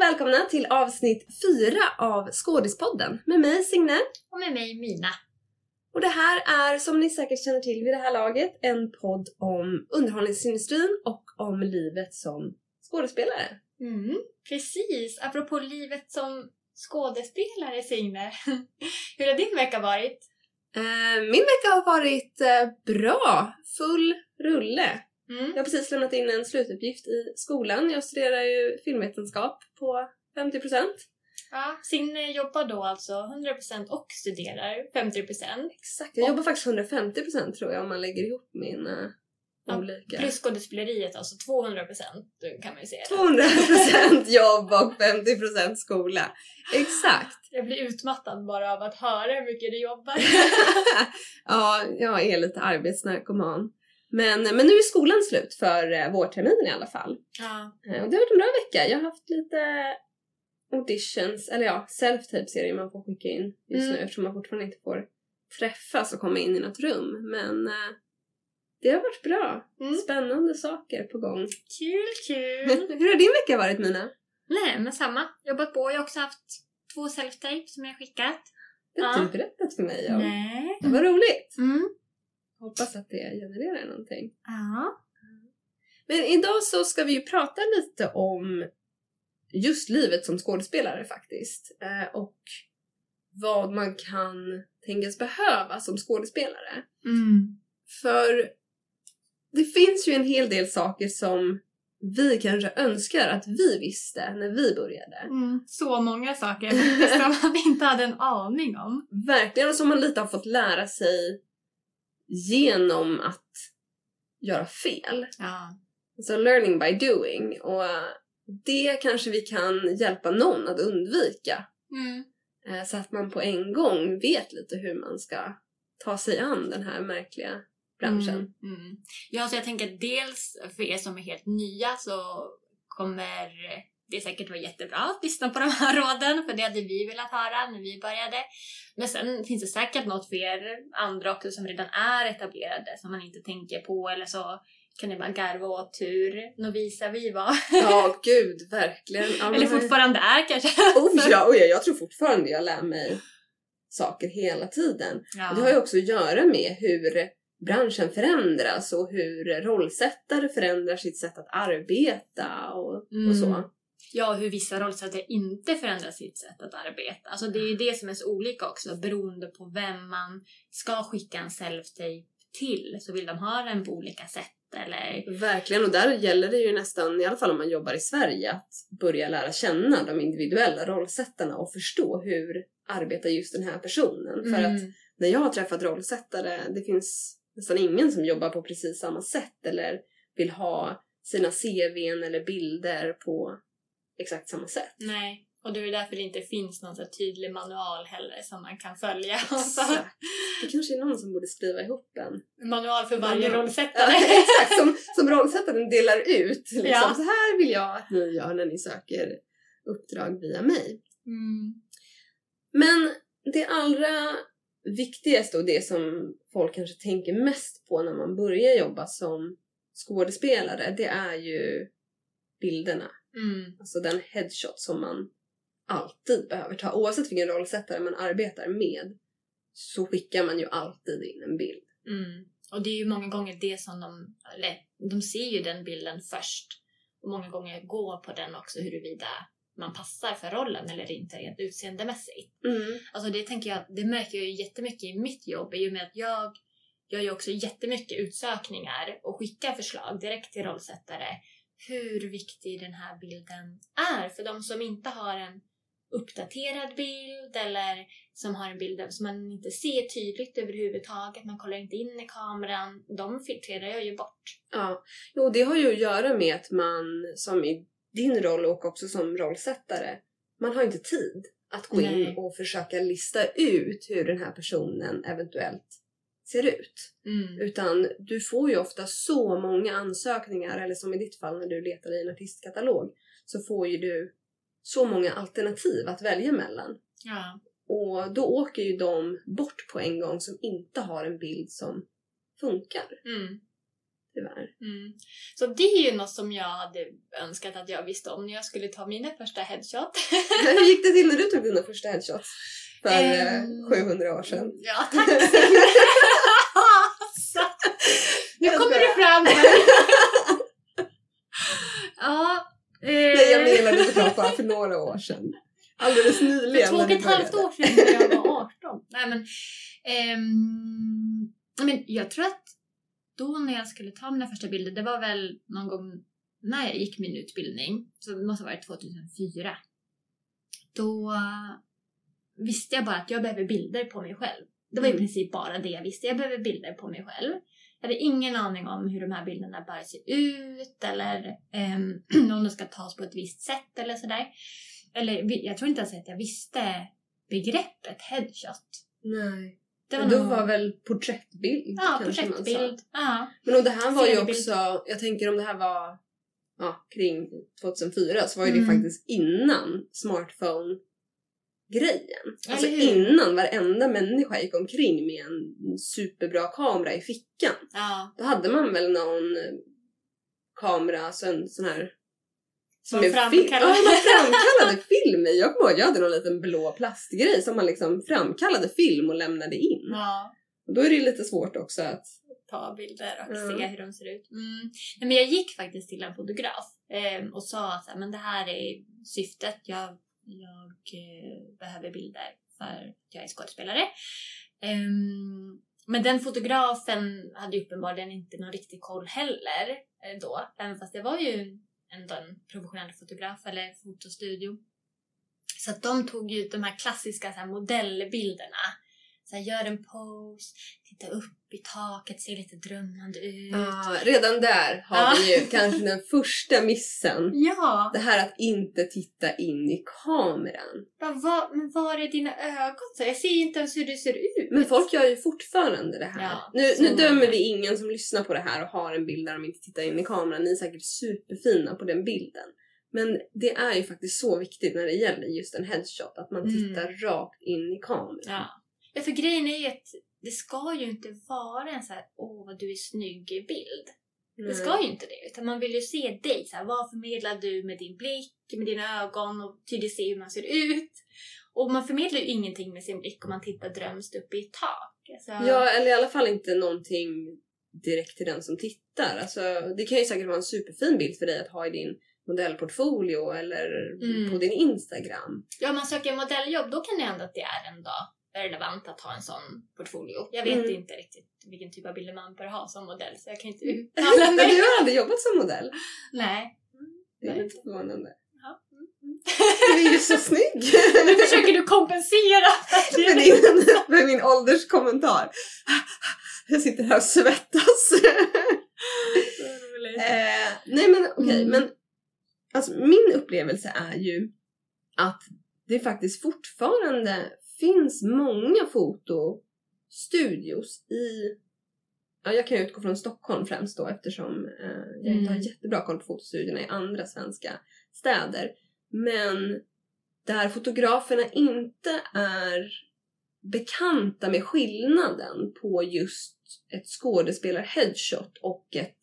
och välkomna till avsnitt fyra av Skådispodden med mig Signe. Och med mig Mina. Och det här är, som ni säkert känner till vid det här laget, en podd om underhållningsindustrin och om livet som skådespelare. Mm, precis, apropå livet som skådespelare Signe. Hur har din vecka varit? Eh, min vecka har varit eh, bra, full rulle. Mm. Jag har precis lämnat in en slutuppgift i skolan. Jag studerar ju filmvetenskap på 50%. Ja, Signe jobbar då alltså 100% och studerar 50%. Exakt, jag jobbar faktiskt 150% tror jag om man lägger ihop mina Ja, olika... Plus skådespeleriet alltså 200% kan man ju säga. 200% jobb och 50% skola. Exakt. Jag blir utmattad bara av att höra hur mycket du jobbar. ja, jag är lite arbetsnarkoman. Men, men nu är skolan slut för eh, vårterminen i alla fall. ja. Eh, Och det har varit en bra vecka. Jag har haft lite auditions, eller ja, self-tape serier man får skicka in just Mm. nu eftersom man fortfarande inte får träffas och komma in i något rum. Men eh, det har varit bra. Mm. Spännande saker på gång. Kul, kul! Hur har din vecka varit Mina? Nej, men samma. Jobbat på. Jag har också haft två self-tape som jag skickat. Det har Ja. inte du berättat för mig om. Nej. Det var roligt. Mm. Hoppas att det genererar någonting. Ja. Men idag så ska vi ju prata lite om just livet som skådespelare faktiskt. Eh, och vad man kan tänkas behöva som skådespelare. Mm. För det finns ju en hel del saker som vi kanske önskar att vi visste när vi började. Mm, så många saker som vi inte hade en aning om. Verkligen, och som man lite har fått lära sig genom att göra fel. Ja. Alltså learning by doing. Och det kanske vi kan hjälpa någon att undvika. Mm. Eh, Så att man på en gång vet lite hur man ska ta sig an den här märkliga branschen. Mm. Mm. Ja, så jag tänker att dels för er som är helt nya så kommer det säkert vara jättebra att lyssna på de här råden, för det hade vi velat höra när vi började. Men sen finns det säkert något för er andra också som redan är etablerade som man inte tänker på eller så kan ni bara garva åt hur novisa vi var. Ja, gud, verkligen. Ja, eller fortfarande är kanske. Oh ja, oh ja, jag tror fortfarande jag lär mig saker hela tiden. Ja. Det har ju också att göra med hur branschen förändras och hur rollsättare förändrar sitt sätt att arbeta och, Mm. och så. Ja, hur vissa rollsättare inte förändrar sitt sätt att arbeta. Alltså det är ju det som är så olika också beroende på vem man ska skicka en self-tape till. Så vill de ha den på olika sätt eller... Verkligen, och där gäller det ju nästan, i alla fall om man jobbar i Sverige, att börja lära känna de individuella rollsättarna och förstå hur arbetar just den här personen. För att Mm. när jag har träffat rollsättare, det finns nästan ingen som jobbar på precis samma sätt eller vill ha sina CVn eller bilder på exakt samma sätt. Nej, och det är därför det inte finns någon så tydlig manual heller som man kan följa. Exakt. Det kanske är någon som borde skriva ihop en. manual för varje Manual. rollsättare. Ja, exakt, som, som rollsättaren delar ut. Liksom. Ja. Så här vill jag att ni gör när ni söker uppdrag via mig. Mm. Men det allra viktigaste och det som folk kanske tänker mest på när man börjar jobba som skådespelare, det är ju bilderna. Mm. Alltså den headshot som man alltid behöver ta. Oavsett vilken rollsättare man arbetar med så skickar man ju alltid in en bild. Mm. Och det är ju många gånger det som de, eller de ser ju den bilden först. Och många gånger går på den också huruvida man passar för rollen eller inte rent utseendemässigt. Mm. Alltså det tänker jag, det märker jag ju jättemycket i mitt jobb i och med att jag gör ju också jättemycket utsökningar och skickar förslag direkt till rollsättare. Hur viktig den här bilden är för de som inte har en uppdaterad bild eller som har en bild som man inte ser tydligt överhuvudtaget. Man kollar inte in i kameran. De filtrerar jag ju bort. Ja, jo det har ju att göra med att man som i din roll och också som rollsättare, man har inte tid att gå Nej. in och försöka lista ut hur den här personen eventuellt ser ut. Mm. Utan du får ju ofta så många ansökningar, eller som i ditt fall när du letar i en artistkatalog, så får ju du så många alternativ att välja mellan. Ja. Och då åker ju de bort på en gång som inte har en bild som funkar. Mm. tyvärr. Mm. Så det är ju något som jag hade önskat att jag visste om när jag skulle ta mina första headshot. Hur gick det till när du tog dina första headshots? För eh, Ehm, 700 år sedan. Ja, tack! Nu kommer det fram ja. Eh, Nej, jag menade såklart bara för några år sedan. Alldeles nyligen. För två och ett halvt år sedan när jag var 18. Nej men, ehm, men jag tror att då när jag skulle ta mina första bilder, det var väl någon gång när jag gick min utbildning, så det måste ha varit 2004. Då visste jag bara att jag behöver bilder på mig själv. Det var i Mm. princip bara det jag visste. Jag behöver bilder på mig själv. Jag hade ingen aning om hur de här bilderna bör se ut eller ehm, om de ska tas på ett visst sätt eller sådär. Eller jag tror inte ens att jag visste begreppet headshot. Nej. Det Men då var väl porträttbild Ja, projektbild. Ja. Men och det här var ju också, jag tänker om det här var ja, kring 2004 så var ju det Mm. faktiskt innan smartphone-grejen. Alltså hur? innan varenda människa gick omkring med en superbra kamera i fickan. ja. Då hade man väl någon eh, kamera, alltså en sån här... Man är framkallade- Ja, man framkallade film i. Jag kommer ihåg, jag hade någon liten blå plastgrej som man liksom framkallade film och lämnade in. ja. Och då är det lite svårt också att... ta bilder och Ja. se hur de ser ut. Mm. Nej, men jag gick faktiskt till en fotograf eh, och sa att men det här är syftet. Jag, jag eh, behöver bilder för att jag är skådespelare. Ehm, men den fotografen hade ju uppenbarligen inte någon riktig koll heller eh, då. Även fast det var ju ändå en professionell fotograf eller fotostudio. Så att de tog ju de här klassiska så här, modellbilderna. Så här, gör en pose, titta upp i taket, ser lite drömmande ut. Ah, redan där har Ja. vi ju kanske den första missen. Ja! Det här att inte titta in i kameran. Bara, vad, men var är dina ögon? Så jag ser inte ens hur det ser ut. Men folk gör ju fortfarande det här. Ja, nu, nu dömer vi ingen som lyssnar på det här och har en bild där de inte tittar in i kameran. Ni är säkert superfina på den bilden. Men det är ju faktiskt så viktigt när det gäller just en headshot att man Mm. tittar rakt in i kameran. Ja. Ja, för grejen är ju att det ska ju inte vara en så här, åh vad du är snygg bild. Det Nej. ska ju inte det, utan man vill ju se dig. Så här, vad förmedlar du med din blick, med dina ögon och tydligt se hur man ser ut. Och man förmedlar ju ingenting med sin blick om man tittar drömskt upp i ett tak. Alltså, Ja, eller i alla fall inte någonting direkt till den som tittar. Alltså, det kan ju säkert vara en superfin bild för dig att ha i din modellportfolio eller Mm. på din Instagram. Ja, om man söker modelljobb då kan det hända att det är en dag relevant att ha en sån portfolio. Jag vet Mm. inte riktigt vilken typ av bilder man bör ha som modell så jag kan inte Men uttala du mig. har aldrig jobbat som modell. Nej. Det är Nej. lite förvånande. Ja. Mm. Du är ju så snygg! Nu försöker du kompensera. för, din, för min ålderskommentar. Jag sitter här och svettas. Eh, nej men okej, Mm. men alltså, min upplevelse är ju att det faktiskt fortfarande finns många fotostudios i Ja, jag kan ju utgå från Stockholm främst då eftersom eh, jag inte har Mm. jättebra koll på fotostudiorna i andra svenska städer. Men där fotograferna inte är bekanta med skillnaden på just ett skådespelar-headshot och ett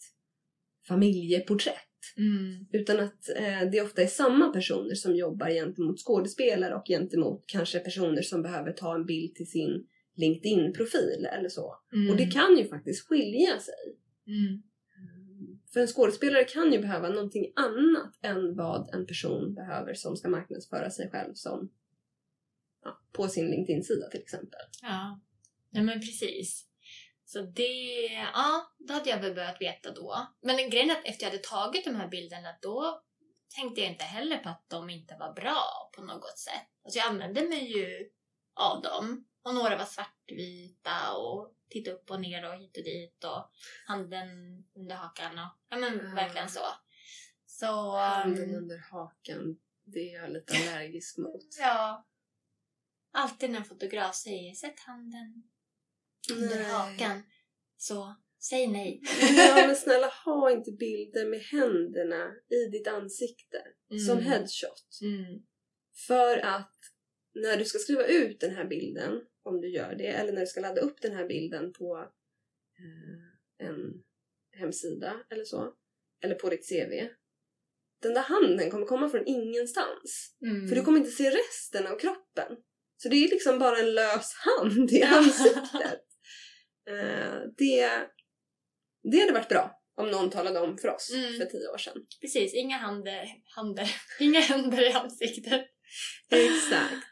familjeporträtt. Mm. Utan att eh, det ofta är samma personer som jobbar gentemot skådespelare och gentemot kanske personer som behöver ta en bild till sin LinkedIn-profil eller så. Mm. Och det kan ju faktiskt skilja sig. Mm. För en skådespelare kan ju behöva någonting annat än vad en person behöver som ska marknadsföra sig själv som ja, på sin LinkedIn-sida till exempel. Ja. ja, men precis. Så det, ja, då hade jag väl börjat veta då. Men grejen är att efter jag hade tagit de här bilderna då tänkte jag inte heller på att de inte var bra på något sätt. Alltså jag använde mig ju av dem. Och några var svartvita och titta upp och ner och hit och dit och handen under hakan och ja men Ja. verkligen så. Så... Handen um, under hakan, det är jag lite allergisk mot. Ja. Alltid när en fotograf säger sätt handen under Nej. hakan. Så säg nej. Ja men snälla ha inte bilder med händerna i ditt ansikte som Mm. headshot. Mm. För att när du ska skriva ut den här bilden, om du gör det, eller när du ska ladda upp den här bilden på eh, en, hemsida eller så, eller på ditt CV, den där handen kommer komma från ingenstans. Mm. För du kommer inte se resten av kroppen. Så det är liksom bara en lös hand i ansiktet. Eh, det, det hade varit bra om någon talade om för oss Mm. för tio år sedan. Precis, inga händer, händer, inga händer i ansiktet. Exakt.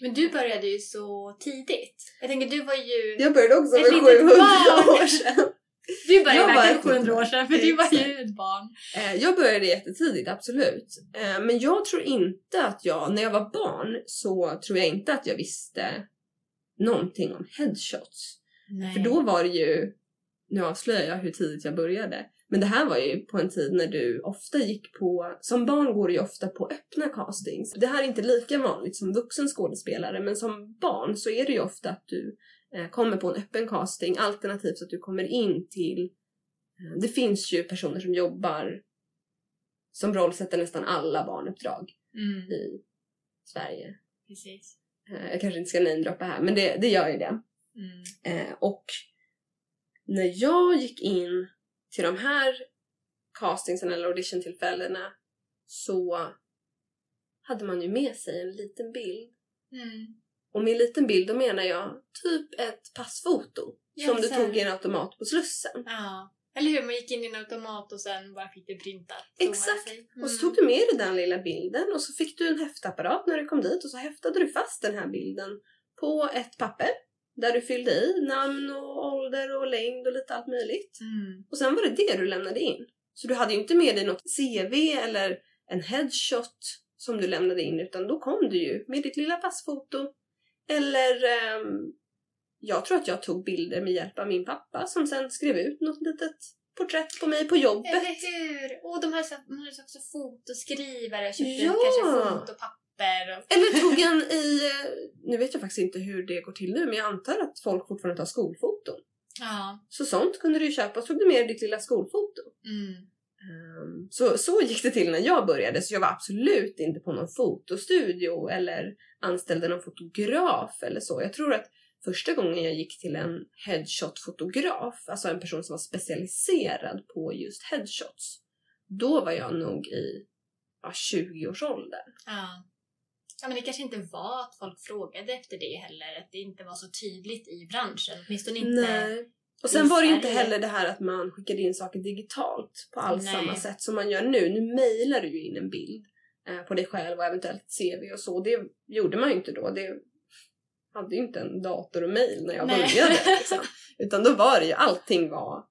Men du började ju så tidigt. Jag tänker, du var ju... Jag började också för litet 700 barn. år sedan. Du började Jag verkligen ett 700 år sedan, för du var ju ett barn. Eh, Jag började jättetidigt, absolut. Eh, Men jag tror inte att jag, när jag var barn, så tror jag inte att jag visste någonting om headshots. Nej. För då var det ju, nu avslöjar jag hur tidigt jag började, men det här var ju på en tid när du ofta gick på, som barn går du ju ofta på öppna castings. Det här är inte lika vanligt som vuxen skådespelare, men som barn så är det ju ofta att du kommer på en öppen casting, alternativt att du kommer in till, eh, det finns ju personer som jobbar som rollsätter nästan alla barnuppdrag Mm, i Sverige. precis. Eh, Jag kanske inte ska namedroppa här, men det, det gör ju det. Mm. Eh, och när jag gick in till de här castingsen eller auditiontillfällena så hade man ju med sig en liten bild. Mm. Och med en liten bild då menar jag typ ett passfoto som du Jaså. tog i en automat på Slussen. Ja. Eller hur? Man gick in i en automat och sen bara fick det printat. Exakt. sig. Och så Mm. tog du med dig den lilla bilden och så fick du en häftapparat när du kom dit och så häftade du fast den här bilden på ett papper där du fyllde i namn och ålder och längd och lite allt möjligt. Mm. Och sen var det det du lämnade in. Så du hade ju inte med dig något CV eller en headshot som du lämnade in utan då kom du ju med ditt lilla passfoto. Eller ehm, jag tror att jag tog bilder med hjälp av min pappa som sen skrev ut något litet porträtt på mig på jobbet. Eller hur? Och de här så- man hade också fotoskrivare, köpte Ja. kanske fotopapper. Och... Eller tog en i, eh, nu vet jag faktiskt inte hur det går till nu men jag antar att folk fortfarande tar skolfoton. Ja. Så sånt kunde du ju köpa så tog du med ditt lilla skolfoto. Mm. Ehm, Så, så gick det till när jag började, så jag var absolut inte på någon fotostudio eller anställde någon fotograf eller så. Jag tror att första gången jag gick till en headshot-fotograf, alltså en person som var specialiserad på just headshots, då var jag nog i ja, 20-årsåldern. Ja. Ja, men det kanske inte var att folk frågade efter det heller, att det inte var så tydligt i branschen. Åtminstone inte... Nej. Och sen var det ju inte heller det här att man skickade in saker digitalt på alls Nej. samma sätt som man gör nu. Nu mejlar du ju in en bild eh, på dig själv och eventuellt CV och så. Det gjorde man ju inte då. Det hade ju inte en dator och mejl när jag Nej. började. Liksom. Utan då var det ju, allting var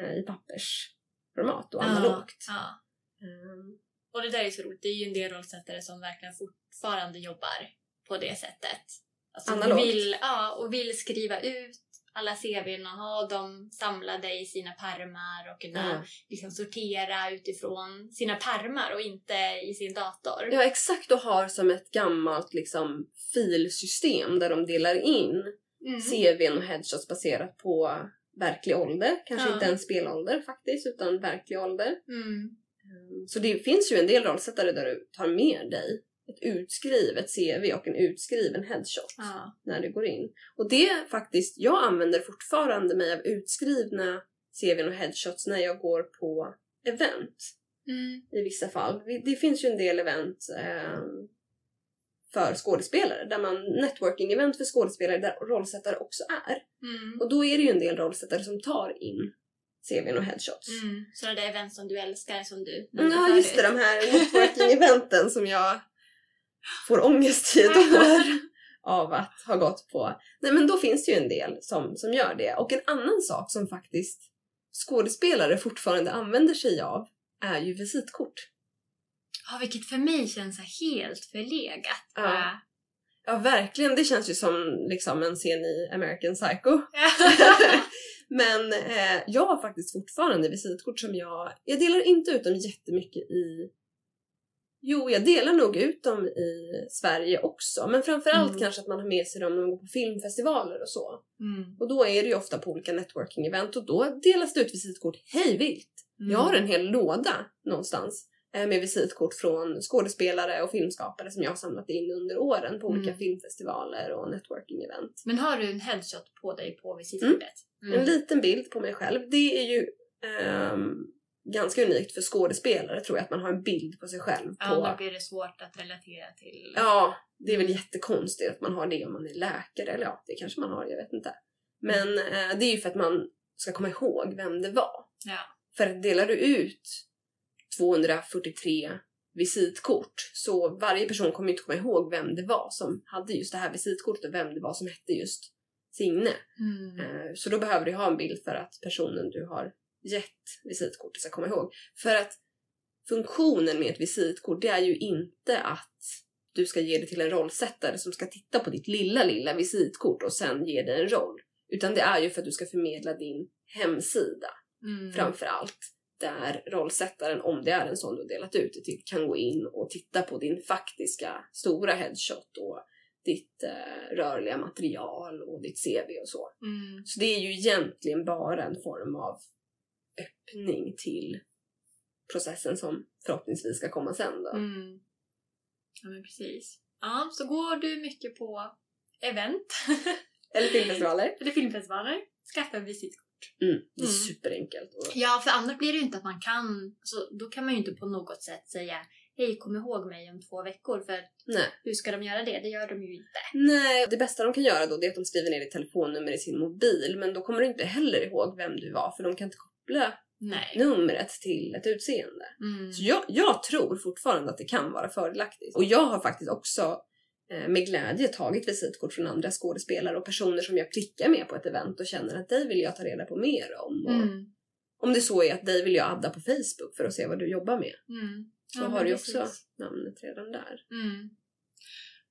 eh, i pappersformat och analogt. Ja. Ehm, Och det där är så roligt. Det är ju en del rollsättare som verkligen fortfarande jobbar på det sättet. Alltså Analogt. Vill, ja, och vill skriva ut alla CVn och ha dem samlade i sina pärmar och kunna ja. liksom sortera utifrån sina pärmar och inte i sin dator. ja, exakt och har som ett gammalt liksom, filsystem där de delar in Mm. CVn och headshots baserat på verklig ålder. Kanske Ja. inte en spelålder faktiskt, utan verklig ålder. Mm. Mm, Så det finns ju en del rollsättare där du tar med dig ett utskrivet CV och en utskriven headshot Ja. när du går in. Och det är faktiskt, jag använder fortfarande mig av utskrivna CVn och headshots när jag går på event Mm. i vissa fall. Det finns ju en del event eh, för skådespelare, där man networking-event för skådespelare där rollsättare också är. Mm. Och då är det ju en del rollsättare som tar in CVn och headshots. Mm. Sådana där event som du älskar som du Ja, just det. De här networking-eventen som jag får ångest i ett år av att ha gått på. Nej, men då finns det ju en del som, som gör det. Och en annan sak som faktiskt skådespelare fortfarande använder sig av är ju visitkort. Ja, vilket för mig känns helt förlegat. Ja. Ja, verkligen. Det känns ju som liksom en scen i American Psycho. Men eh, jag har faktiskt fortfarande visitkort som jag... Jag delar inte ut dem jättemycket i... Jo, jag delar nog ut dem i Sverige också. Men framförallt Mm. kanske att man har med sig dem när man går på filmfestivaler och så. Mm. Och då är det ju ofta på olika networking-event och då delas det ut visitkort hej vilt. Jag har en hel låda någonstans. eh, med visitkort från skådespelare och filmskapare som jag har samlat in under åren på olika Mm. filmfestivaler och networking-event. Men har du en headshot på dig på visitkortet? Mm. En liten bild på mig själv. Det är ju ehm, ganska unikt för skådespelare tror jag att man har en bild på sig själv. På, Ja, då blir det svårt att relatera till. Ja, det är väl jättekonstigt att man har det om man är läkare. Eller ja, det kanske man har, jag vet inte. Men eh, det är ju för att man ska komma ihåg vem det var. Ja. För delar du ut 243 visitkort så varje person kommer inte komma ihåg vem det var som hade just det här visitkortet och vem det var som hette just Signe. Mm. Eh, Så då behöver du ha en bild för att personen du har gett visitkortet ska komma ihåg. För att funktionen med ett visitkort det är ju inte att du ska ge det till en rollsättare som ska titta på ditt lilla, lilla visitkort och sen ge dig en roll. Utan det är ju för att du ska förmedla din hemsida Mm. framför allt. Där rollsättaren, om det är en sån du har delat ut det till, kan gå in och titta på din faktiska stora headshot och ditt eh, rörliga material och ditt CV och så. Mm. Så det är ju egentligen bara en form av öppning till processen som förhoppningsvis ska komma sen då. Mm. Ja, men precis. Ja, så går du mycket på event Eller filmfestivaler. eller filmfestivaler, skaffa visitkort. Mm, det är Mm. superenkelt. Och, Ja, för annars blir det ju inte att man kan... Alltså, då kan man ju inte på något sätt säga Hej, kom ihåg mig om två veckor. För nej. hur ska de göra det? Det gör de ju inte. nej, det bästa de kan göra då det är att de skriver ner ditt telefonnummer i sin mobil men då kommer du inte heller ihåg vem du var för de kan inte koppla Nej. numret till ett utseende. Mm. Så jag, jag tror fortfarande att det kan vara fördelaktigt. Och jag har faktiskt också eh, med glädje tagit visitkort från andra skådespelare och personer som jag klickar med på ett event och känner att dig vill jag ta reda på mer om. Och Mm. Om det så är att dig vill jag adda på Facebook för att se vad du jobbar med. Mm. Så Ja, har du ju precis. också namnet redan där.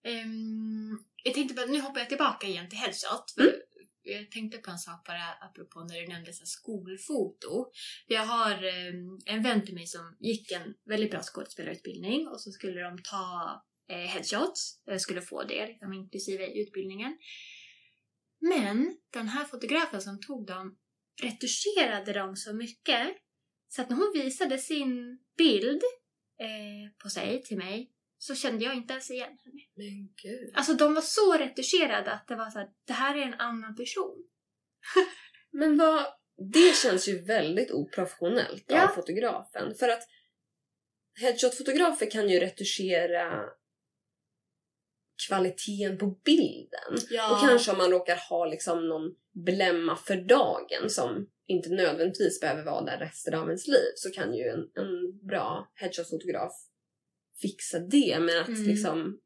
Ehm, jag tänkte bara, nu hoppar jag tillbaka igen till headshot. För Mm. Jag tänkte på en sak bara apropå när du nämnde så skolfoto. Jag har ehm, en vän till mig som gick en väldigt bra skådespelarutbildning och så skulle de ta eh, headshots. Jag skulle få det, liksom, inklusive utbildningen. Men den här fotografen som tog dem retuscherade dem så mycket så att när hon visade sin bild eh, på sig till mig så kände jag inte ens igen henne. Men gud. Alltså de var så retuscherade att det var så här, det här är en annan person. Men vad... Det känns ju väldigt oprofessionellt Ja. av fotografen. För att headshot-fotografer kan ju retuschera kvaliteten på bilden. Ja. Och kanske om man råkar ha liksom någon blämma för dagen som inte nödvändigtvis behöver vara där resten av ens liv så kan ju en, en bra headshot-fotograf fixa det. Men att Mm. liksom,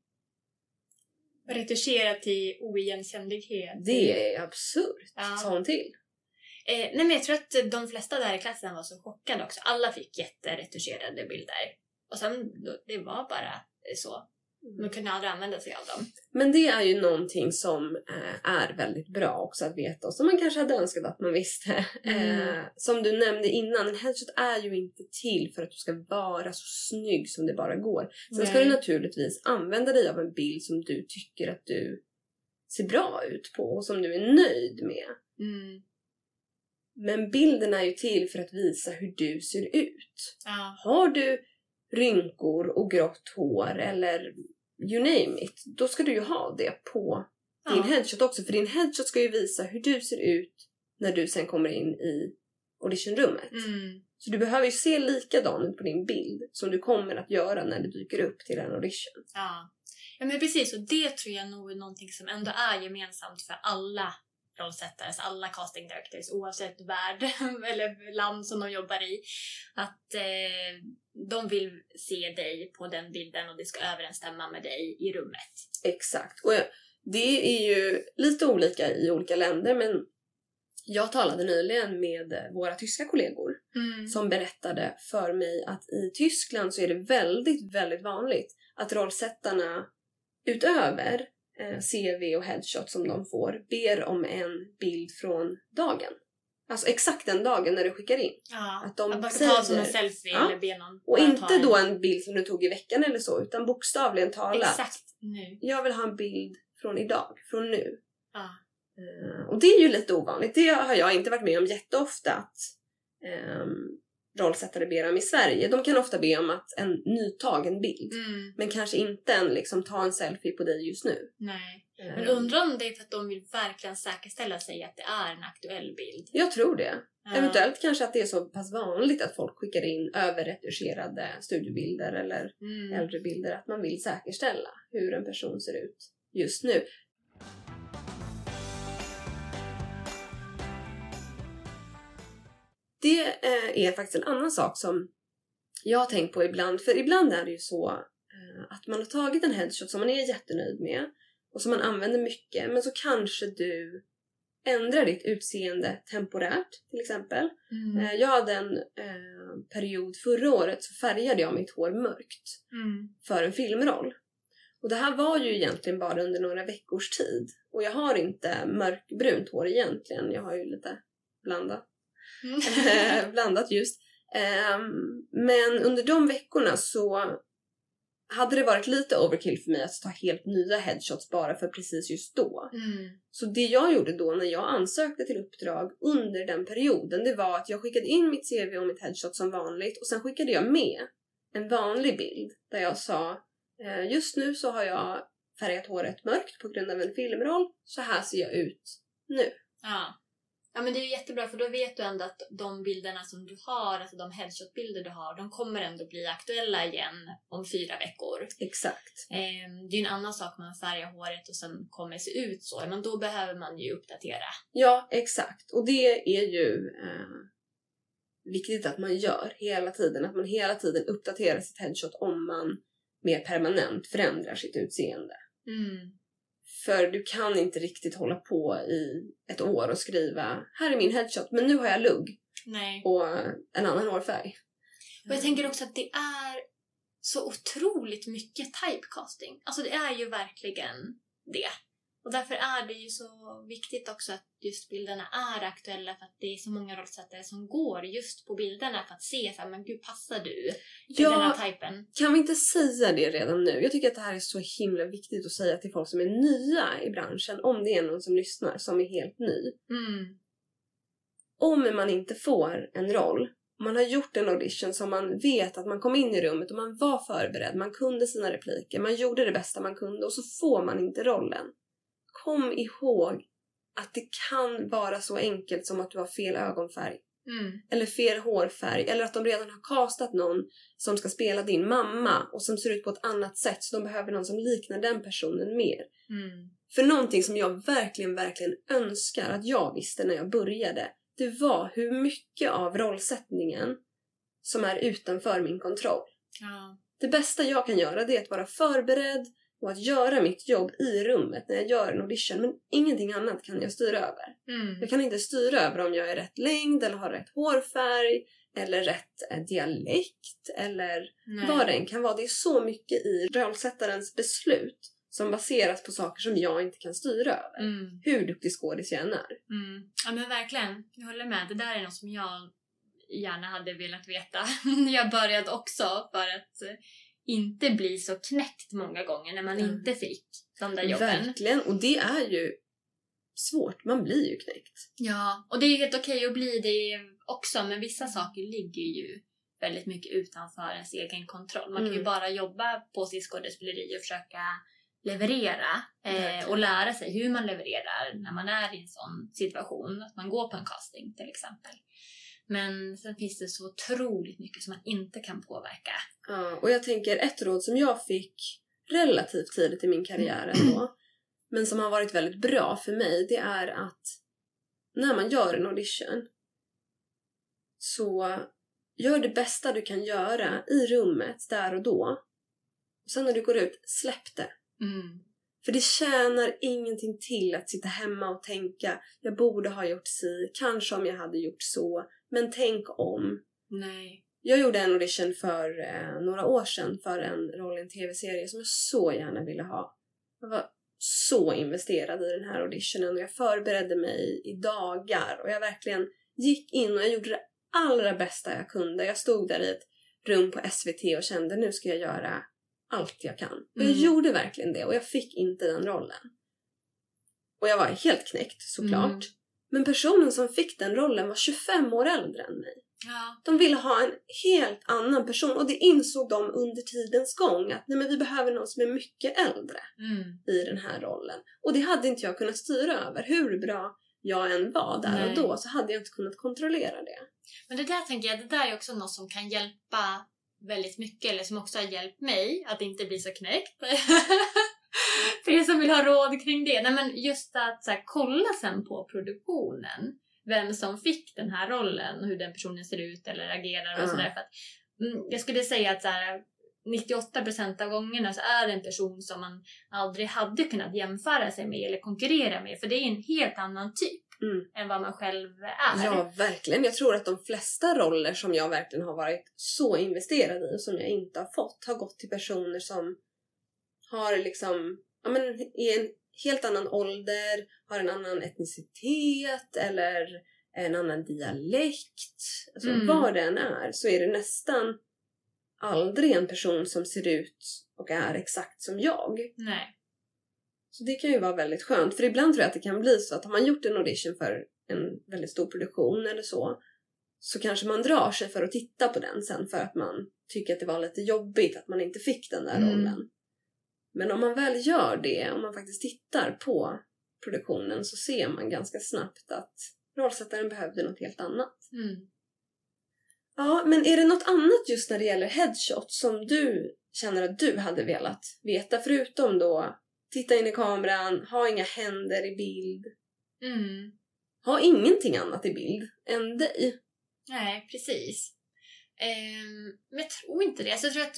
Retuscherat till oigenkännlighet. det är absurt. Ja. Sa hon till. Eh, nej men jag tror att de flesta där i klassen var så chockade också. Alla fick jätteretuscherade bilder. Och sen, det var bara så. De kunde aldrig använda sig av dem. Men det är ju någonting som eh, är väldigt bra också att veta och som man kanske hade önskat att man visste. Mm. Eh, som du nämnde innan, en headshot är ju inte till för att du ska vara så snygg som det bara går. Sen ska Nej. du naturligtvis använda dig av en bild som du tycker att du ser bra ut på och som du är nöjd med. Mm. Men bilden är ju till för att visa hur du ser ut. Ja. Har du rynkor och grått hår eller you name it, då ska du ju ha det på din Ja. headshot också. För din headshot ska ju visa hur du ser ut när du sen kommer in i auditionrummet. Mm. Så du behöver ju se likadan ut på din bild som du kommer att göra när du dyker upp till en audition. Ja. ja, men precis. Och det tror jag nog är någonting som ändå är gemensamt för alla rollsättare, alltså alla casting directors oavsett värld eller land som de jobbar i. Att eh, de vill se dig på den bilden och det ska överensstämma med dig i rummet. Exakt. Och det är ju lite olika i olika länder men jag talade nyligen med eh, våra tyska kollegor Mm. som berättade för mig att i Tyskland så är det väldigt, väldigt vanligt att rollsättarna utöver CV och headshot som de får ber om en bild från dagen. Alltså exakt den dagen när du skickar in. Ja, Att de att ska säger- ta som en selfie Ja. eller be någon Och inte en- då en bild som du tog i veckan eller så utan bokstavligen talat. Exakt nu. Jag vill ha en bild från idag, från nu. Ja. Eh, och det är ju lite ovanligt. Det har jag inte varit med om jätteofta. Att, ehm, rollsättare ber om i Sverige. De kan ofta be om att en nytagen bild. Mm. Men kanske inte en liksom ta en selfie på dig just nu. Nej. Eh, Men undrar om det är för att de vill verkligen säkerställa sig att det är en aktuell bild. Jag tror det. Ja. Eventuellt kanske att det är så pass vanligt att folk skickar in överretuscherade studiobilder eller Mm. äldre bilder att man vill säkerställa hur en person ser ut just nu. Det eh, är faktiskt en annan sak som jag har tänkt på ibland. För ibland är det ju så eh, att man har tagit en headshot som man är jättenöjd med och som man använder mycket men så kanske du ändrar ditt utseende temporärt till exempel. Mm. Eh, Jag hade en eh, period förra året så färgade jag mitt hår mörkt Mm. för en filmroll. Och det här var ju egentligen bara under några veckors tid. Och jag har inte mörkbrunt hår egentligen, jag har ju lite blandat, Mm. blandat just. Ehm, men under de veckorna så hade det varit lite overkill för mig att ta helt nya headshots bara för precis just då. Mm. Så det jag gjorde då när jag ansökte till uppdrag under den perioden, det var att jag skickade in mitt CV och mitt headshot som vanligt och sen skickade jag med en vanlig bild där jag sa eh, just nu så har jag färgat håret mörkt på grund av en filmroll. Så här ser jag ut nu. Ja. Ja, men det är jättebra för då vet du ändå att de bilderna som du har, alltså de headshot-bilder du har, de kommer ändå bli aktuella igen om fyra veckor. Exakt. Eh, det är en annan sak man färgar håret och sen kommer se ut så, men då behöver man ju uppdatera. Ja, exakt. Och det är ju eh, viktigt att man gör hela tiden. Att man hela tiden uppdaterar sitt headshot om man mer permanent förändrar sitt utseende. Mm. För du kan inte riktigt hålla på i ett år och skriva här är min headshot men nu har jag lugg Nej. och en annan hårfärg. Och jag tänker också att det är så otroligt mycket typecasting. Alltså det är ju verkligen det. Och därför är det ju så viktigt också att just bilderna är aktuella för att det är så många rollsättare som går just på bilderna för att se så här, men gud passar du till den Ja, här typen? kan vi inte säga det redan nu? Jag tycker att det här är så himla viktigt att säga till folk som är nya i branschen, om det är någon som lyssnar som är helt ny. Mm. Om man inte får en roll, man har gjort en audition som man vet att man kom in i rummet och man var förberedd, man kunde sina repliker, man gjorde det bästa man kunde och så får man inte rollen. Kom ihåg att det kan vara så enkelt som att du har fel ögonfärg Mm. eller fel hårfärg eller att de redan har castat någon som ska spela din mamma och som ser ut på ett annat sätt så de behöver någon som liknar den personen mer. Mm. För någonting som jag verkligen, verkligen önskar att jag visste när jag började, det var hur mycket av rollsättningen som är utanför min kontroll. Ja. Det bästa jag kan göra det är att vara förberedd och att göra mitt jobb i rummet när jag gör en audition men ingenting annat kan jag styra över. Mm. Jag kan inte styra över om jag är rätt längd eller har rätt hårfärg eller rätt eh, dialekt eller Nej. vad det än kan vara. Det är så mycket i rollsättarens beslut som baseras på saker som jag inte kan styra över. Mm. Hur duktig skådis jag än är. Mm. Ja men verkligen, jag håller med. Det där är något som jag gärna hade velat veta när jag började också för att eh, inte bli så knäckt många gånger när man Mm. inte fick de där jobben. Verkligen, och det är ju svårt. Man blir ju knäckt. Ja, och det är helt okej att bli det också men vissa saker ligger ju väldigt mycket utanför ens egen kontroll. Man kan ju Mm. bara jobba på sitt skådespeleri och försöka leverera eh, och lära sig hur man levererar när man är i en sån situation. Att man går på en casting till exempel. Men sen finns det så otroligt mycket som man inte kan påverka. Ja, och jag tänker ett råd som jag fick relativt tidigt i min karriär ändå, men som har varit väldigt bra för mig, det är att när man gör en audition så gör det bästa du kan göra i rummet där och då. Och sen när du går ut, släpp det. Mm. För det tjänar ingenting till att sitta hemma och tänka jag borde ha gjort si, kanske om jag hade gjort så, men tänk om. Nej. Jag gjorde en audition för eh, några år sedan för en roll i en tv-serie som jag så gärna ville ha. Jag var så investerad i den här auditionen och jag förberedde mig i dagar och jag verkligen gick in och jag gjorde det allra bästa jag kunde. Jag stod där i ett rum på SVT och kände nu ska jag göra allt jag kan. Och jag Mm. gjorde verkligen det och jag fick inte den rollen. Och jag var helt knäckt såklart. Mm. Men personen som fick den rollen var 25 år äldre än mig. Ja. De ville ha en helt annan person och det insåg de under tidens gång att nej men vi behöver någon som är mycket äldre Mm. i den här rollen. Och det hade inte jag kunnat styra över. Hur bra jag än var där Nej. och då så hade jag inte kunnat kontrollera det. Men det där tänker jag, det där är också något som kan hjälpa väldigt mycket, eller som också har hjälpt mig att inte bli så knäckt. För er som vill ha råd kring det. Nej, men just att så här, kolla sen på produktionen. Vem som fick den här rollen, hur den personen ser ut eller agerar och Ja. sådär. För att, mm, jag skulle säga att så här, 98% av gångerna så är det en person som man aldrig hade kunnat jämföra sig med eller konkurrera med. För det är en helt annan typ Mm. än vad man själv är. Ja, verkligen. Jag tror att de flesta roller som jag verkligen har varit så investerad i och som jag inte har fått har gått till personer som har liksom, ja men i en helt annan ålder, har en annan etnicitet eller en annan dialekt. Alltså Mm. vad det än är så är det nästan aldrig en person som ser ut och är exakt som jag. Nej. Så det kan ju vara väldigt skönt. För ibland tror jag att det kan bli så att har man gjort en audition för en väldigt stor produktion eller så så kanske man drar sig för att titta på den sen för att man tycker att det var lite jobbigt att man inte fick den där Mm. Men om man väl gör det, om man faktiskt tittar på produktionen så ser man ganska snabbt att rollsättaren behövde något helt annat. Mm. Ja, men är det något annat just när det gäller headshot som du känner att du hade velat veta? Förutom då titta in i kameran, ha inga händer i bild, Mm. ha ingenting annat i bild än dig. Nej, precis. Ehm, men jag tror inte det. Alltså, jag tror att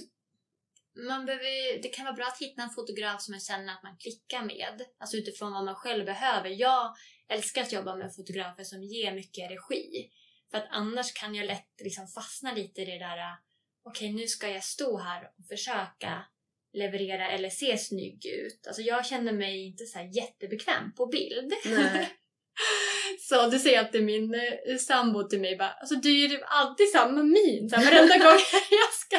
man behöver, det kan vara bra att hitta en fotograf som man känner att man klickar med. Alltså utifrån vad man själv behöver. Jag älskar att jobba med fotografer som ger mycket regi. För att annars kan jag lätt liksom fastna lite i det där okej nu ska jag stå här och försöka leverera eller se snygg ut. Alltså jag känner mig inte så jättebekväm på bild. Så du säger att det är min eh, sambo till mig bara, alltså du är ju alltid samma min. Så här, varenda gång jag ska,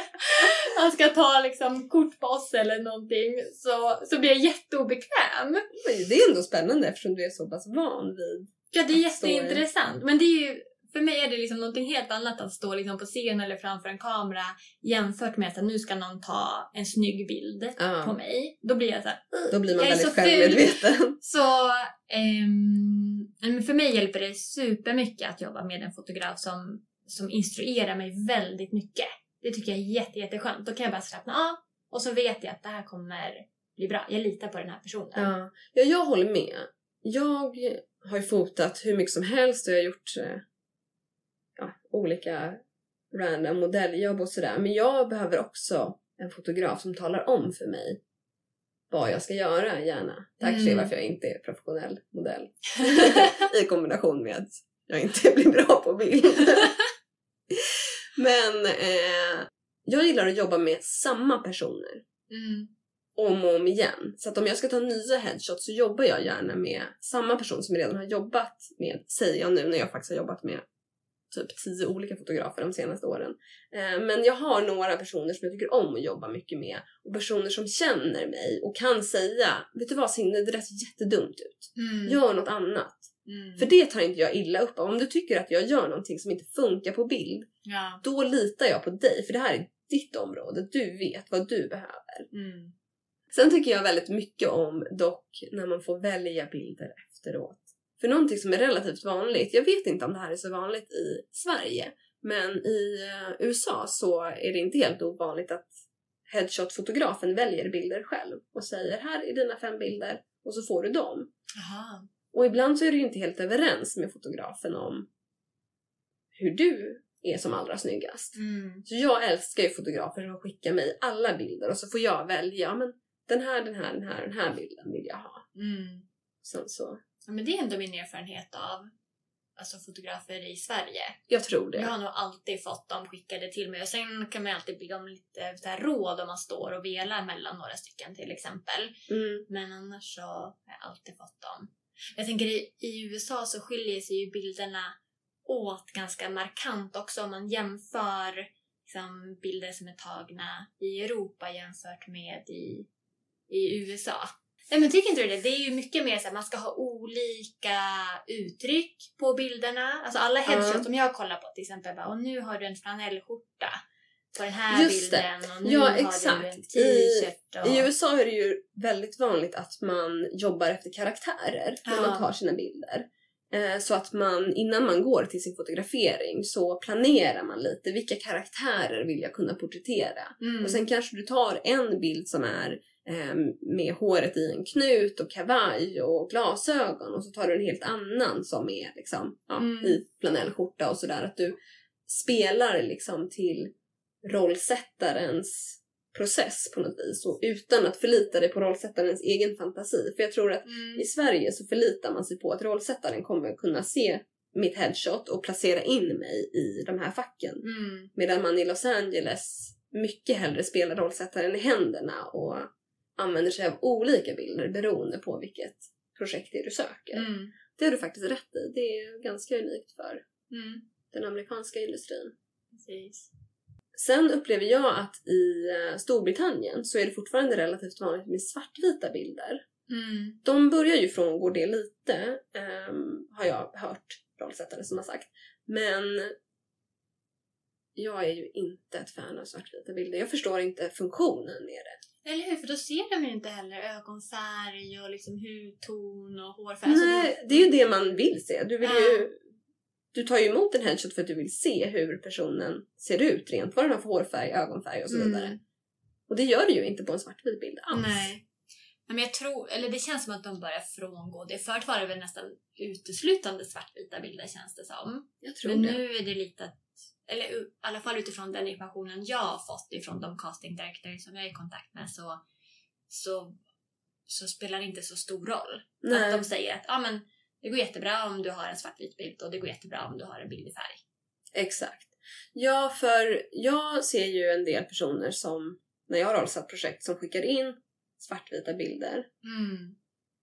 han ska ta liksom kort på oss eller någonting så, så blir jag jätteobekväm. Men det är ändå spännande eftersom du är så pass van vid... Ja, det är jätteintressant. Men det är ju, för mig är det liksom någonting helt annat att stå liksom på scen eller framför en kamera jämfört med att nu ska någon ta en snygg bild på Ja, mig. Då blir jag så här, "Ugh, då blir man jag väldigt så ful." självmedveten. Så ehm, men för mig hjälper det supermycket att jobba med en fotograf som, som instruerar mig väldigt mycket. Det tycker jag är jätte, jätteskönt. Då kan jag bara slappna av och så vet jag att det här kommer bli bra. Jag litar på den här personen. Ja. ja, jag håller med. Jag har ju fotat hur mycket som helst och jag har gjort eh, ja, olika random modelljobb och sådär. Men jag behöver också en fotograf som talar om för mig vad jag ska göra, gärna. Är Mm. varför jag inte är professionell modell. I kombination med att jag inte blir bra på bild. Men eh, jag gillar att jobba med samma personer Mm. om och om igen. Så att om jag ska ta nya headshots så jobbar jag gärna med samma person som jag redan har jobbat med, säger jag nu när jag faktiskt har jobbat med typ tio olika fotografer de senaste åren. Eh, men jag har några personer som jag tycker om att jobba mycket med och personer som känner mig och kan säga vet du vad Signe, det där ser jättedumt ut. Mm. Gör något annat. Mm. För det tar inte jag illa upp av. Om du tycker att jag gör någonting som inte funkar på bild, Ja. då litar jag på dig för det här är ditt område. Du vet vad du behöver. Mm. Sen tycker jag väldigt mycket om dock när man får välja bilder efteråt. För någonting som är relativt vanligt, jag vet inte om det här är så vanligt i Sverige, men i eh, USA så är det inte helt ovanligt att headshot-fotografen väljer bilder själv och säger här är dina fem bilder och så får du dem. Aha. Och ibland så är du ju inte helt överens med fotografen om hur du är som allra snyggast. Mm. Så jag älskar ju fotografer som skickar mig alla bilder och så får jag välja, ja, men den här, den här, den här, den här bilden vill jag ha. Mm. Sen så, Ja, men det är ändå min erfarenhet av alltså, fotografer i Sverige. jag tror Jag det. har nog alltid fått dem skickade till mig och sen kan man alltid be om lite så här, råd om man står och velar mellan några stycken till exempel. Mm. Men annars så har jag alltid fått dem. Jag tänker i, i USA så skiljer sig ju bilderna åt ganska markant också om man jämför liksom, bilder som är tagna i Europa jämfört med i, i USA. Nej men tycker inte du det? Det är ju mycket mer så att man ska ha olika uttryck på bilderna. Alltså alla headshots Ja. som jag kollar på till exempel bara, och nu har du en flanellskjorta på den här Just det. bilden och nu Ja, har exakt. du en t-shirt. Och... I USA är det ju väldigt vanligt att man jobbar efter karaktärer när Ja. man tar sina bilder. Eh, Så att man innan man går till sin fotografering så planerar man lite vilka karaktärer vill jag kunna porträttera. Mm. Och sen kanske du tar en bild som är med håret i en knut och kavaj och glasögon och så tar du en helt annan som är liksom ja, Mm. i flanellskjorta och sådär. Att du spelar liksom till rollsättarens process på något vis och utan att förlita dig på rollsättarens egen fantasi. För jag tror att Mm. i Sverige så förlitar man sig på att rollsättaren kommer kunna se mitt headshot och placera in mig i de här facken. Mm. Medan man i Los Angeles mycket hellre spelar rollsättaren i händerna och använder sig av olika bilder beroende på vilket projekt det är du söker. Mm. Det har du faktiskt rätt i. Det är ganska unikt för Mm. den amerikanska industrin. Precis. Sen upplever jag att i eh, Storbritannien så är det fortfarande relativt vanligt med svartvita bilder. Mm. De börjar ju frångå det lite, ehm, har jag hört rollsättare som har sagt. Men jag är ju inte ett fan av svartvita bilder. Jag förstår inte funktionen med det. Eller hur? För då ser de ju inte heller ögonfärg och liksom hudton och hårfärg. Alltså, Nej, det är ju det man vill se. Du, vill Ja. ju, du tar ju emot en headshot för att du vill se hur personen ser ut rent. Vad den har för hårfärg, ögonfärg och så vidare. Mm. Och det gör det ju inte på en svartvit bild alls. Nej, Men jag tror, eller det känns som att de börjar frångå det. Förut var det väl nästan uteslutande svartvita bilder känns det som. Jag tror Men det. nu är det lite att, eller i alla fall utifrån den informationen jag har fått ifrån de casting directors som jag är i kontakt med så, så, så spelar det inte så stor roll. Nej. Att de säger att ah, men, det går jättebra om du har en svartvit bild och det går jättebra om du har en bild i färg. Exakt. Ja, för jag ser ju en del personer som, när jag har rollsatt projekt, som skickar in svartvita bilder. Mm.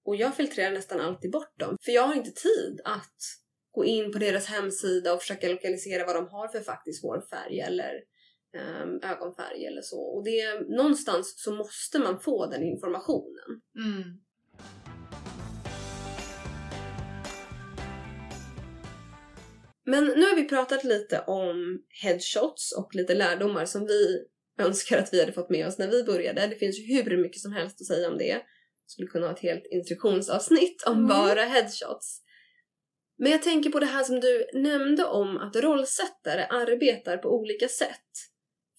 Och jag filtrerar nästan alltid bort dem. För jag har inte tid att gå in på deras hemsida och försöka lokalisera vad de har för faktisk hårfärg eller ehm, ögonfärg eller så. Och det, någonstans så måste man få den informationen. Mm. Men nu har vi pratat lite om headshots och lite lärdomar som vi önskar att vi hade fått med oss när vi började. Det finns ju hur mycket som helst att säga om det. Skulle kunna ha ett helt instruktionsavsnitt om Mm. bara headshots. Men jag tänker på det här som du nämnde om att rollsättare arbetar på olika sätt.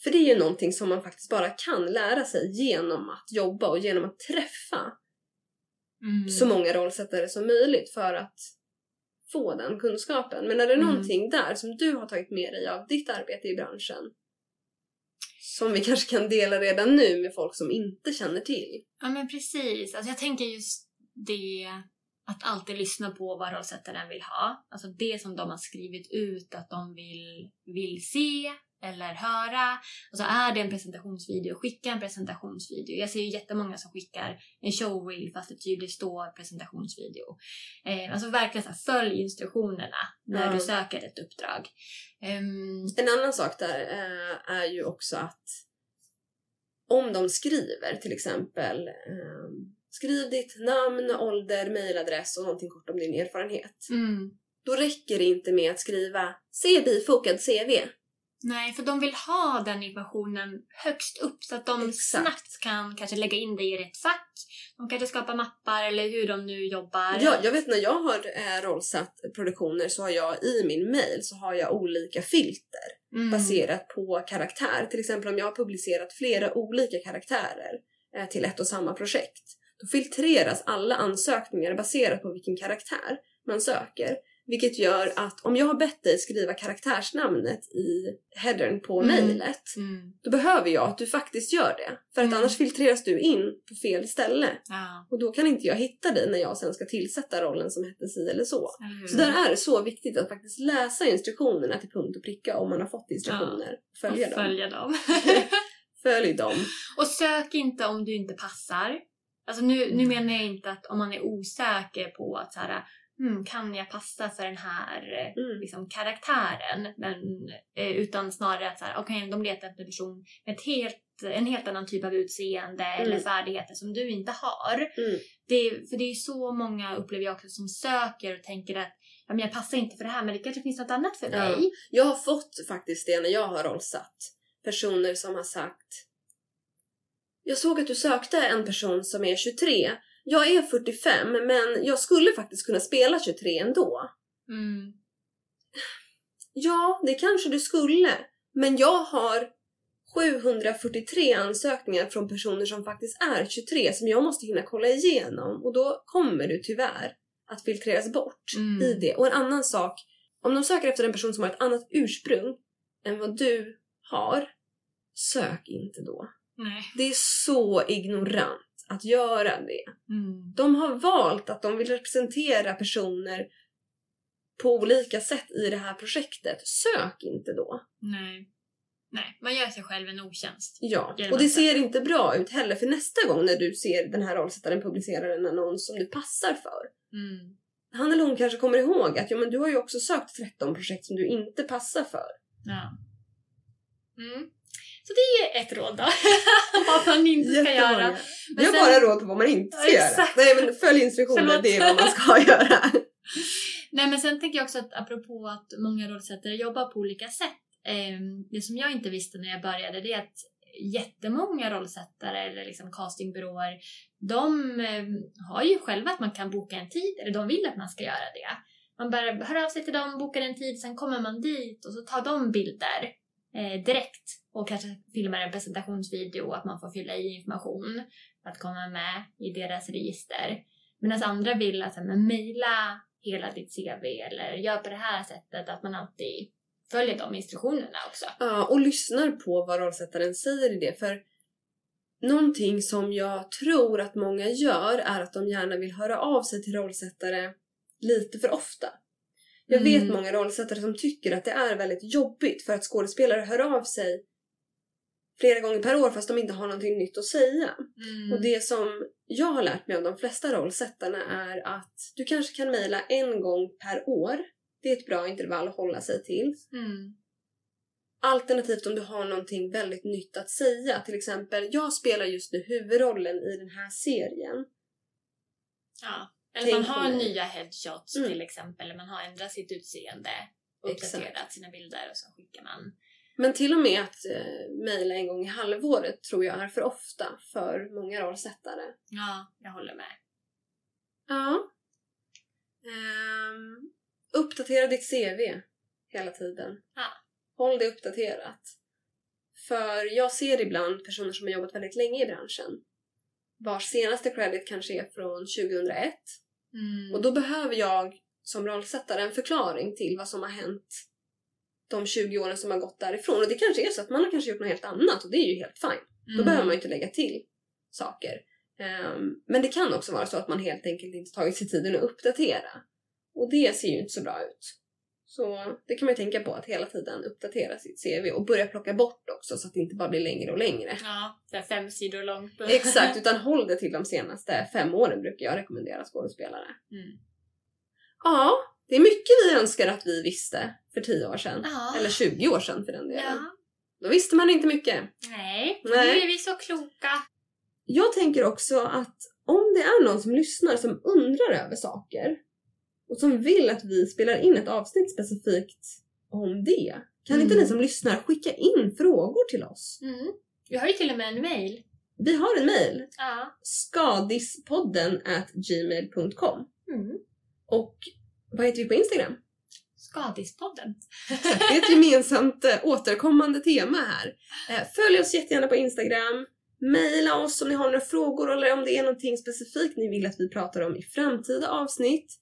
För det är ju någonting som man faktiskt bara kan lära sig genom att jobba och genom att träffa Mm. så många rollsättare som möjligt för att få den kunskapen. Men är det Mm. någonting där som du har tagit med dig av ditt arbete i branschen som vi kanske kan dela redan nu med folk som inte känner till? Ja men precis. Alltså jag tänker just det att alltid lyssna på vad rollsättaren vill ha. Alltså det som de har skrivit ut att de vill, vill se eller höra. Alltså är det en presentationsvideo, skicka en presentationsvideo. Jag ser ju jättemånga som skickar en showreel fast det tydligt står presentationsvideo. Eh, alltså verkligen så här, följ instruktionerna när Ja. du söker ett uppdrag. Ehm, En annan sak där eh, är ju också att om de skriver till exempel eh, skriv ditt namn, ålder, mailadress och någonting kort om din erfarenhet. mm. Då räcker det inte med att skriva se bifogad CV. Nej, för de vill ha den informationen högst upp så att de Exakt. snabbt kan kanske lägga in det i rätt fack. De kanske skapar mappar eller hur de nu jobbar. Ja, jag vet när jag har eh, rollsatt produktioner så har jag i min mail så har jag olika filter Mm. baserat på karaktär. Till exempel om jag har publicerat flera olika karaktärer eh, till ett och samma projekt. Då filtreras alla ansökningar baserat på vilken karaktär man söker. Vilket gör att om jag har bett dig skriva karaktärsnamnet i headern på Mm. mejlet Mm. då behöver jag att du faktiskt gör det. För att Mm. annars filtreras du in på fel ställe. Ja. Och då kan inte jag hitta dig när jag sen ska tillsätta rollen som hette si eller så. hur? Så där är det så viktigt att faktiskt läsa instruktionerna till punkt och pricka om man har fått instruktioner. Följa Och dem. följa dem. Följ dem. och sök inte om du inte passar. Alltså nu, nu menar jag inte att om man är osäker på att så här, hmm, kan jag passa för den här Mm. liksom, karaktären? Men, eh, utan snarare att så här, okej, de letar efter en person med ett helt, en helt annan typ av utseende eller färdigheter som du inte har. Mm. Det, för det är ju så många, upplever jag också, som söker och tänker att ja, men jag passar inte för det här men det kanske finns något annat för Ja. mig. Jag har fått faktiskt det när jag har rollsatt. Personer som har sagt Jag såg att du sökte en person som är 23. Jag är 45 men jag skulle faktiskt kunna spela 23 ändå. Mm. Ja, det kanske du skulle. Men jag har 743 ansökningar från personer som faktiskt är 23 som jag måste hinna kolla igenom och då kommer du tyvärr att filtreras bort Mm. i det. Och en annan sak, om de söker efter en person som har ett annat ursprung än vad du har, sök inte då. Nej. Det är så ignorant att göra det. Mm. De har valt att de vill representera personer på olika sätt i det här projektet. Sök inte då. Nej. Nej, man gör sig själv en otjänst. Ja, och det ser inte bra ut heller för nästa gång när du ser den här rollsättaren publicera en annons som du passar för. Mm. Han eller hon kanske kommer ihåg att ja, men du har ju också sökt 13 projekt som du inte passar för. Ja. Mm. Så det är ett råd då. vad man inte ska Jättemånga. göra. Vi har sen- bara råd på vad man inte ska Ja, göra. exakt. Nej men följ instruktioner, det är vad man ska göra. Nej men sen tänker jag också att apropå att många rollsättare jobbar på olika sätt. Eh, det som jag inte visste när jag började det är att jättemånga rollsättare eller liksom castingbyråer de eh, har ju själva att man kan boka en tid eller de vill att man ska göra det. Man bara hör av sig till dem, bokar en tid, sen kommer man dit och så tar de bilder eh, direkt och kanske filmar en presentationsvideo att man får fylla i information för att komma med i deras register. Medan andra vill att så mejla hela ditt CV eller gör på det här sättet, att man alltid följer de instruktionerna också. Ja, och lyssnar på vad rollsättaren säger i det. För någonting som jag tror att många gör är att de gärna vill höra av sig till rollsättare lite för ofta. Jag vet Mm. många rollsättare som tycker att det är väldigt jobbigt för att skådespelare hör av sig flera gånger per år fast de inte har någonting nytt att säga. Mm. Och det som jag har lärt mig av de flesta rollsättarna är att du kanske kan mejla en gång per år. Det är ett bra intervall att hålla sig till. Mm. Alternativt om du har någonting väldigt nytt att säga. Till exempel, jag spelar just nu huvudrollen i den här serien. Ja. Eller man har nya headshots Mm. till exempel. Eller man har ändrat sitt utseende och uppdaterat sina bilder och så skickar man. Men till och med att eh, mejla en gång i halvåret tror jag är för ofta för många rollsättare. Ja, jag håller med. Ja. Ehm, uppdatera ditt CV hela tiden. Ja. Håll det uppdaterat. För jag ser ibland personer som har jobbat väldigt länge i branschen vars senaste credit kanske är från 2001 Mm. och då behöver jag som rollsättare en förklaring till vad som har hänt de 20 åren som har gått därifrån. Och det kanske är så att man har kanske gjort något helt annat och det är ju helt fine. Då Mm. behöver man ju inte lägga till saker. Ehm, men det kan också vara så att man helt enkelt inte tagit sig tiden att uppdatera. Och det ser ju inte så bra ut. Så det kan man ju tänka på att hela tiden uppdatera sitt CV och börja plocka bort också så att det inte bara blir längre och längre. Ja, så här fem sidor långt. Exakt, utan håll det till de senaste fem åren brukar jag rekommendera skådespelare. Mm. Ja, det är mycket vi önskar att vi visste för 10 år sedan. Ja. Eller 20 år sedan för den delen. Ja. Då visste man inte mycket. Nej, Nej. nu är vi så kloka. Jag tänker också att om det är någon som lyssnar som undrar över saker och som vill att vi spelar in ett avsnitt specifikt om det. Kan Mm. inte ni som lyssnar skicka in frågor till oss? Mm. Vi har ju till och med en mail. Vi har en mail. Ja. skadispodden at gmail.com Mm. Och vad heter vi på Instagram? Skadispodden. Det är ett gemensamt eh, återkommande tema här. Eh, följ oss jättegärna på Instagram. Maila oss om ni har några frågor eller om det är någonting specifikt ni vill att vi pratar om i framtida avsnitt.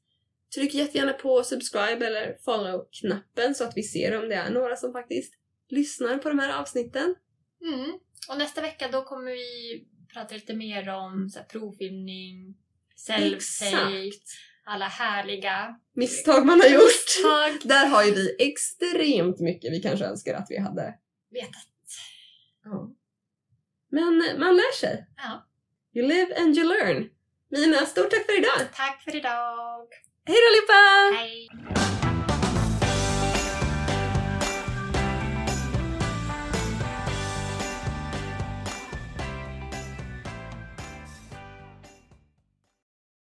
Tryck jättegärna på subscribe eller follow-knappen så att vi ser om det är några som faktiskt lyssnar på de här avsnitten. Mm. Och nästa vecka då kommer vi prata lite mer om så här, provfilmning, self-tape, alla härliga Misstag man har gjort. misstag. Där har ju vi extremt mycket vi kanske önskar att vi hade. Vetat. Ja. Men man lär sig. Ja. You live and you learn. Mina, stort tack för idag! Tack för idag! Hej då Lippa! Hej!